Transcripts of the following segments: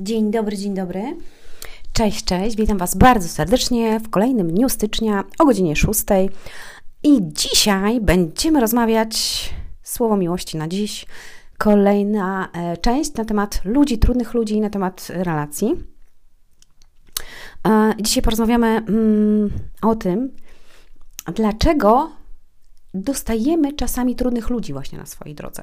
Dzień dobry, dzień dobry. Cześć, cześć. Witam Was bardzo serdecznie w kolejnym dniu stycznia o godzinie 6. I dzisiaj będziemy rozmawiać słowo miłości na dziś. Kolejna e, część na temat ludzi, trudnych ludzi, na temat relacji. E, dzisiaj porozmawiamy mm, o tym, dlaczego dostajemy czasami trudnych ludzi właśnie na swojej drodze.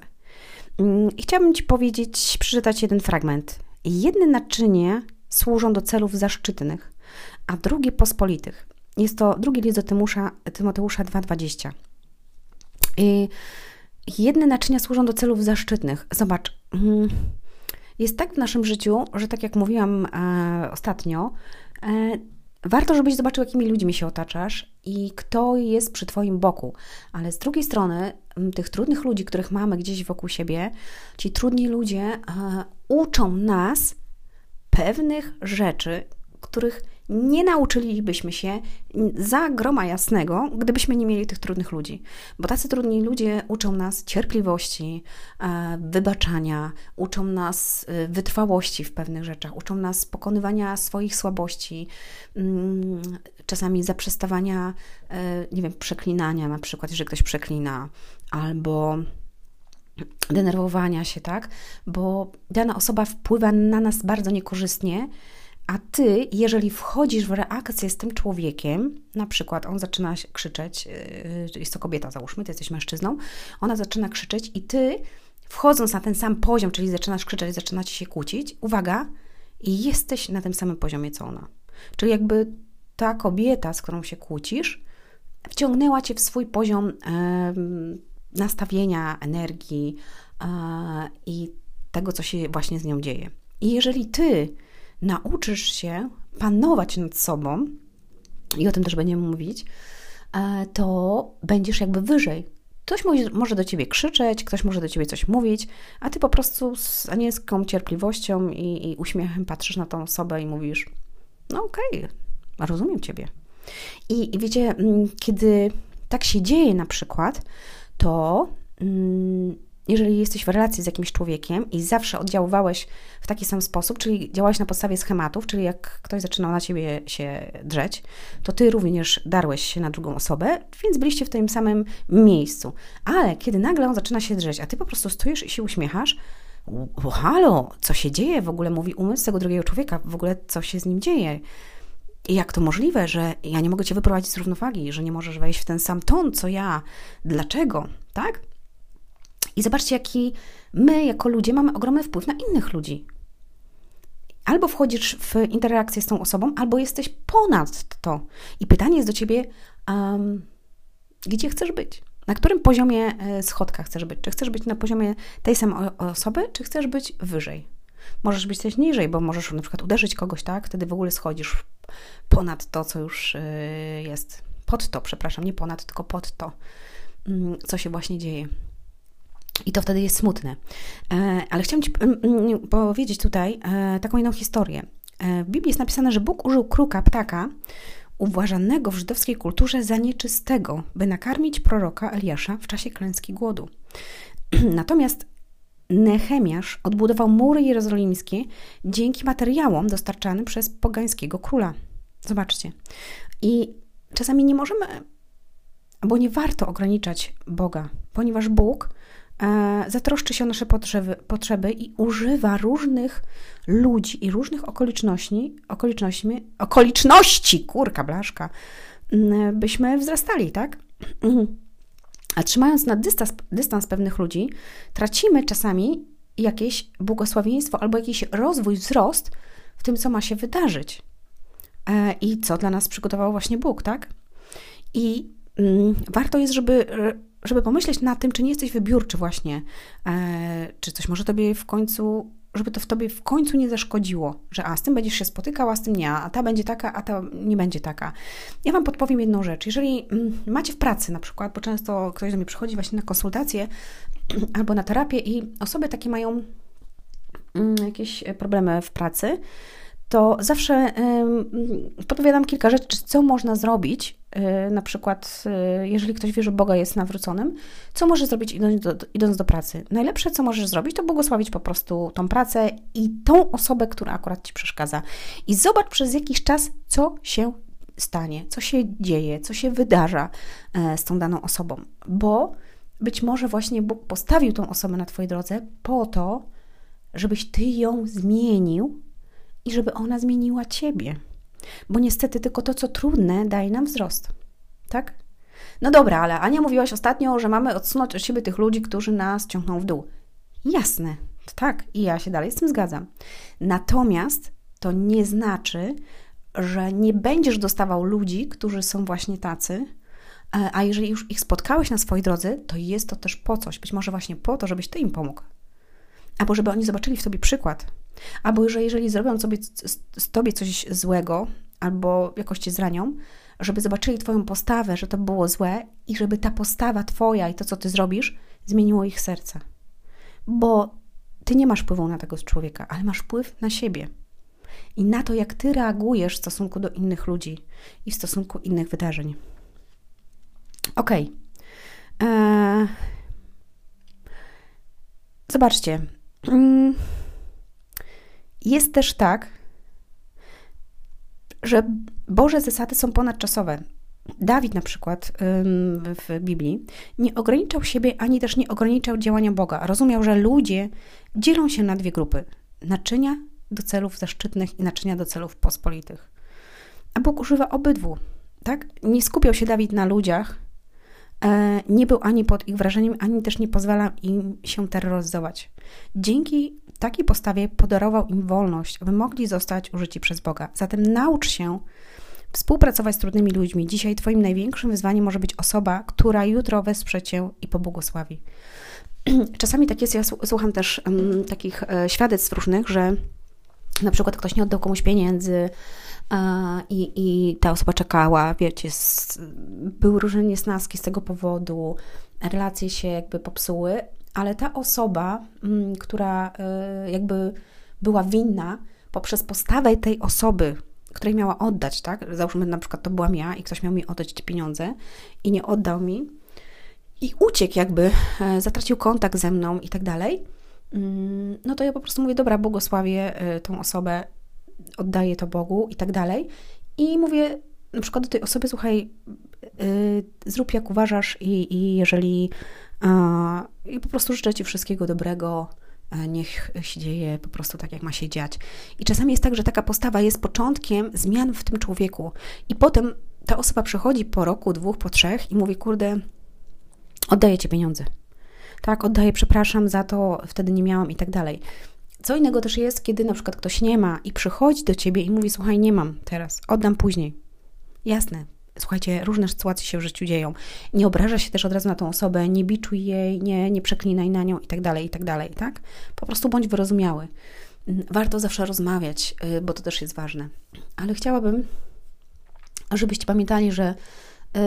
Mm, I chciałabym Ci powiedzieć, przeczytać jeden fragment. Jedne naczynie służą do celów zaszczytnych, a drugie pospolitych. Jest to drugi list do Tymusza, Tymoteusza 2,20. I jedne naczynia służą do celów zaszczytnych. Zobacz, mm, jest tak w naszym życiu, że tak jak mówiłam e, ostatnio, e, warto, żebyś zobaczył, jakimi ludźmi się otaczasz i kto jest przy Twoim boku. Ale z drugiej strony, tych trudnych ludzi, których mamy gdzieś wokół siebie, ci trudni ludzie e, uczą nas pewnych rzeczy, których nie nauczylibyśmy się za groma jasnego, gdybyśmy nie mieli tych trudnych ludzi. Bo tacy trudni ludzie uczą nas cierpliwości, e, wybaczania, uczą nas e, wytrwałości w pewnych rzeczach, uczą nas pokonywania swoich słabości, mm, czasami zaprzestawania, e, nie wiem, przeklinania na przykład, jeżeli ktoś przeklina, albo denerwowania się, tak? Bo dana osoba wpływa na nas bardzo niekorzystnie, a ty, jeżeli wchodzisz w reakcję z tym człowiekiem, na przykład on zaczyna krzyczeć, yy, jest to kobieta, załóżmy, ty jesteś mężczyzną, ona zaczyna krzyczeć i ty, wchodząc na ten sam poziom, czyli zaczynasz krzyczeć, zaczynacie się kłócić, uwaga, i jesteś na tym samym poziomie co ona. Czyli jakby ta kobieta, z którą się kłócisz, wciągnęła cię w swój poziom nastawienia, energii yy, i tego, co się właśnie z nią dzieje. I jeżeli ty nauczysz się panować nad sobą, i o tym też będziemy mówić, e, to będziesz jakby wyżej. Ktoś może do ciebie krzyczeć, ktoś może do ciebie coś mówić, a ty po prostu z anielską cierpliwością i, i uśmiechem patrzysz na tą osobę i mówisz: No, okej, okay, rozumiem ciebie. I, I wiecie, mm, kiedy tak się dzieje na przykład, to mm, jeżeli jesteś w relacji z jakimś człowiekiem i zawsze oddziaływałeś w taki sam sposób, czyli działałeś na podstawie schematów, czyli jak ktoś zaczynał na ciebie się drzeć, to ty również darłeś się na drugą osobę, więc byliście w tym samym miejscu. Ale kiedy nagle on zaczyna się drzeć, a ty po prostu stoisz i się uśmiechasz, halo, co się dzieje? W ogóle mówi umysł tego drugiego człowieka, w ogóle co się z nim dzieje. I jak to możliwe, że ja nie mogę cię wyprowadzić z równowagi, że nie możesz wejść w ten sam ton, co ja? Dlaczego? Tak? I zobaczcie, jaki my jako ludzie mamy ogromny wpływ na innych ludzi. Albo wchodzisz w interakcję z tą osobą, albo jesteś ponad to. I pytanie jest do ciebie, um, gdzie chcesz być? Na którym poziomie e, schodka chcesz być? Czy chcesz być na poziomie tej samej osoby, czy chcesz być wyżej? Możesz być też niżej, bo możesz na przykład uderzyć kogoś, tak? Wtedy w ogóle schodzisz ponad to, co już e, jest. Pod to, przepraszam, nie ponad, tylko pod to, mm, co się właśnie dzieje. I to wtedy jest smutne. E, ale chciałam Ci mm, mm, powiedzieć tutaj e, taką inną historię. E, w Biblii jest napisane, że Bóg użył kruka, ptaka, uważanego w żydowskiej kulturze za nieczystego, by nakarmić proroka Eliasza w czasie klęski głodu. Natomiast Nehemiasz odbudował mury jerozolimskie dzięki materiałom dostarczanym przez pogańskiego króla. Zobaczcie. I czasami nie możemy, albo nie warto ograniczać Boga, ponieważ Bóg zatroszczy się o nasze potrzeby, potrzeby i używa różnych ludzi i różnych okoliczności, okoliczności, okoliczności, kurka blaszka, byśmy wzrastali, tak? A trzymając na dystans, dystans pewnych ludzi, tracimy czasami jakieś błogosławieństwo albo jakiś rozwój, wzrost w tym, co ma się wydarzyć. E, I co dla nas przygotował właśnie Bóg, tak? I mm, warto jest, żeby żeby pomyśleć nad tym, czy nie jesteś wybiórczy właśnie, e, czy coś może tobie w końcu, żeby to w tobie w końcu nie zaszkodziło, że a z tym będziesz się spotykał, a z tym nie, a ta będzie taka, a ta nie będzie taka. Ja Wam podpowiem jedną rzecz. Jeżeli mm, macie w pracy na przykład, bo często ktoś do mnie przychodzi właśnie na konsultację albo na terapię i osoby takie mają mm, jakieś problemy w pracy, to zawsze podpowiadam kilka rzeczy, co można zrobić, na przykład, y, jeżeli ktoś wie, że Boga jest nawróconym, co możesz zrobić idąc do, idąc do pracy? Najlepsze, co możesz zrobić, to błogosławić po prostu tą pracę i tą osobę, która akurat ci przeszkadza. I zobacz przez jakiś czas, co się stanie, co się dzieje, co się wydarza e, z tą daną osobą, bo być może właśnie Bóg postawił tą osobę na Twojej drodze po to, żebyś Ty ją zmienił i żeby ona zmieniła Ciebie. Bo niestety tylko to, co trudne, daje nam wzrost. Tak? No dobra, ale Ania mówiłaś ostatnio, że mamy odsunąć od siebie tych ludzi, którzy nas ciągną w dół. Jasne, tak, i ja się dalej z tym zgadzam. Natomiast to nie znaczy, że nie będziesz dostawał ludzi, którzy są właśnie tacy, e, a jeżeli już ich spotkałeś na swojej drodze, to jest to też po coś. Być może właśnie po to, żebyś ty im pomógł. Albo żeby oni zobaczyli w tobie przykład. Albo że jeżeli zrobią sobie z tobie coś złego, albo jakoś cię zranią, żeby zobaczyli twoją postawę, że to było złe i żeby ta postawa twoja i to, co ty zrobisz, zmieniło ich serce. Bo ty nie masz wpływu na tego człowieka, ale masz wpływ na siebie i na to, jak ty reagujesz w stosunku do innych ludzi i w stosunku innych wydarzeń. Ok. Eee... Zobaczcie. Jest też tak, że Boże zasady są ponadczasowe. Dawid na przykład w Biblii nie ograniczał siebie ani też nie ograniczał działania Boga. Rozumiał, że ludzie dzielą się na dwie grupy: naczynia do celów zaszczytnych i naczynia do celów pospolitych. A Bóg używa obydwu. Tak? Nie skupiał się Dawid na ludziach, nie był ani pod ich wrażeniem, ani też nie pozwalał im się terroryzować. Dzięki takiej postawie podarował im wolność, aby mogli zostać użyci przez Boga. Zatem naucz się współpracować z trudnymi ludźmi. Dzisiaj Twoim największym wyzwaniem może być osoba, która jutro wesprze Cię i pobłogosławi. Czasami tak jest, ja słucham też um, takich e, świadectw różnych, że na przykład ktoś nie oddał komuś pieniędzy i, i ta osoba czekała, wiecie, z, były różne niesnaski z tego powodu, relacje się jakby popsuły, ale ta osoba, mm, która y, jakby była winna poprzez postawę tej osoby, której miała oddać, tak? Załóżmy na przykład to byłam ja i ktoś miał mi oddać te pieniądze i nie oddał mi i uciekł jakby, e, zatracił kontakt ze mną i tak dalej, mm, no to ja po prostu mówię, dobra, błogosławię e, tą osobę, oddaję to Bogu i tak dalej. I mówię na przykład do tej osoby, słuchaj, yy, zrób jak uważasz i, i jeżeli i po prostu życzę Ci wszystkiego dobrego, niech się dzieje po prostu tak, jak ma się dziać. I czasami jest tak, że taka postawa jest początkiem zmian w tym człowieku i potem ta osoba przychodzi po roku, dwóch, po trzech i mówi, kurde, oddaję Ci pieniądze. Tak, oddaję, przepraszam za to, wtedy nie miałam i tak dalej. Co innego też jest, kiedy na przykład ktoś nie ma i przychodzi do ciebie i mówi: Słuchaj, nie mam teraz, oddam później. Jasne, słuchajcie, różne sytuacje się w życiu dzieją. Nie obraża się też od razu na tą osobę, nie biczuj jej, nie, nie przeklinaj na nią i tak dalej, i tak dalej, tak? Po prostu bądź wyrozumiały. Warto zawsze rozmawiać, y, bo to też jest ważne. Ale chciałabym, żebyście pamiętali, że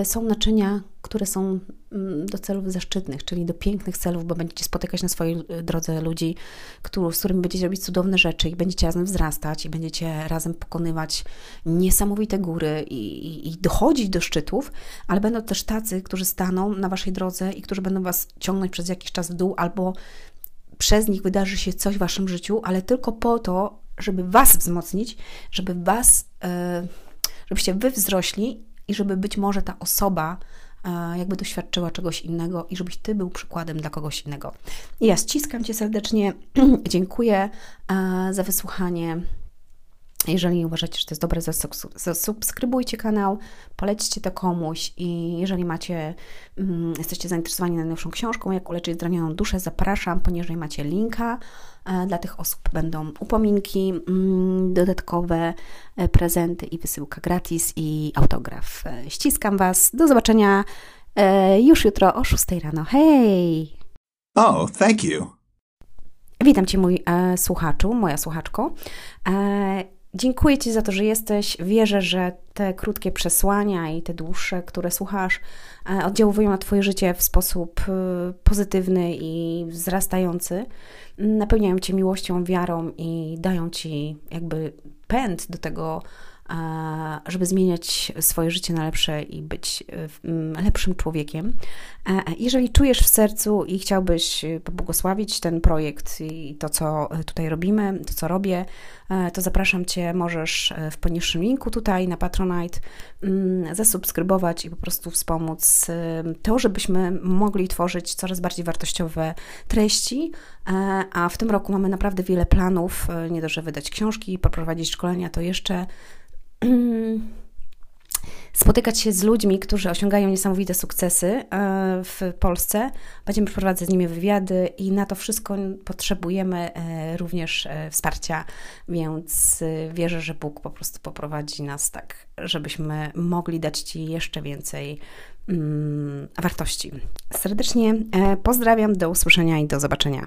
są naczynia, które są mm, do celów zaszczytnych, czyli do pięknych celów, bo będziecie spotykać na swojej e, drodze ludzi, którzy, z którymi będziecie robić cudowne rzeczy i będziecie razem wzrastać i będziecie razem pokonywać niesamowite góry i, i, i dochodzić do szczytów, ale będą też tacy, którzy staną na waszej drodze i którzy będą was ciągnąć przez jakiś czas w dół albo przez nich wydarzy się coś w waszym życiu, ale tylko po to, żeby was wzmocnić, żeby was, e, żebyście wy wzrośli i żeby być może ta osoba e, jakby doświadczyła czegoś innego i żebyś Ty był przykładem dla kogoś innego. Ja ściskam Cię serdecznie, dziękuję e, za wysłuchanie. Jeżeli uważacie, że to jest dobre, zasubskrybujcie kanał, polećcie to komuś i jeżeli macie, um, jesteście zainteresowani najnowszą książką, jak uleczyć zranioną duszę, zapraszam, poniżej macie linka. E, dla tych osób będą upominki, um, dodatkowe e, prezenty i wysyłka gratis i autograf. E, ściskam Was. Do zobaczenia już jutro o 6 rano. Hej! Oh, thank you. Witam Cię, mój e, słuchaczu, moja słuchaczko. E, Dziękuję Ci za to, że jesteś. Wierzę, że te krótkie przesłania i te dłuższe, które słuchasz, e, oddziałują na Twoje życie w sposób e, pozytywny i wzrastający. Napełniają Cię miłością, wiarą i dają Ci jakby pęd do tego, żeby zmieniać swoje życie na lepsze i być lepszym człowiekiem. Jeżeli czujesz w sercu i chciałbyś pobłogosławić ten projekt i to, co tutaj robimy, to, co robię, to zapraszam Cię, możesz w poniższym linku tutaj na Patronite zasubskrybować i po prostu wspomóc to, żebyśmy mogli tworzyć coraz bardziej wartościowe treści, a w tym roku mamy naprawdę wiele planów, nie dość, że wydać książki, poprowadzić szkolenia, to jeszcze spotykać się z ludźmi, którzy osiągają niesamowite sukcesy e, w Polsce. Będziemy przeprowadzać z nimi wywiady i na to wszystko potrzebujemy e, również e, wsparcia, więc wierzę, że Bóg po prostu poprowadzi nas tak, żebyśmy mogli dać Ci jeszcze więcej mm, wartości. Serdecznie pozdrawiam, do usłyszenia i do zobaczenia.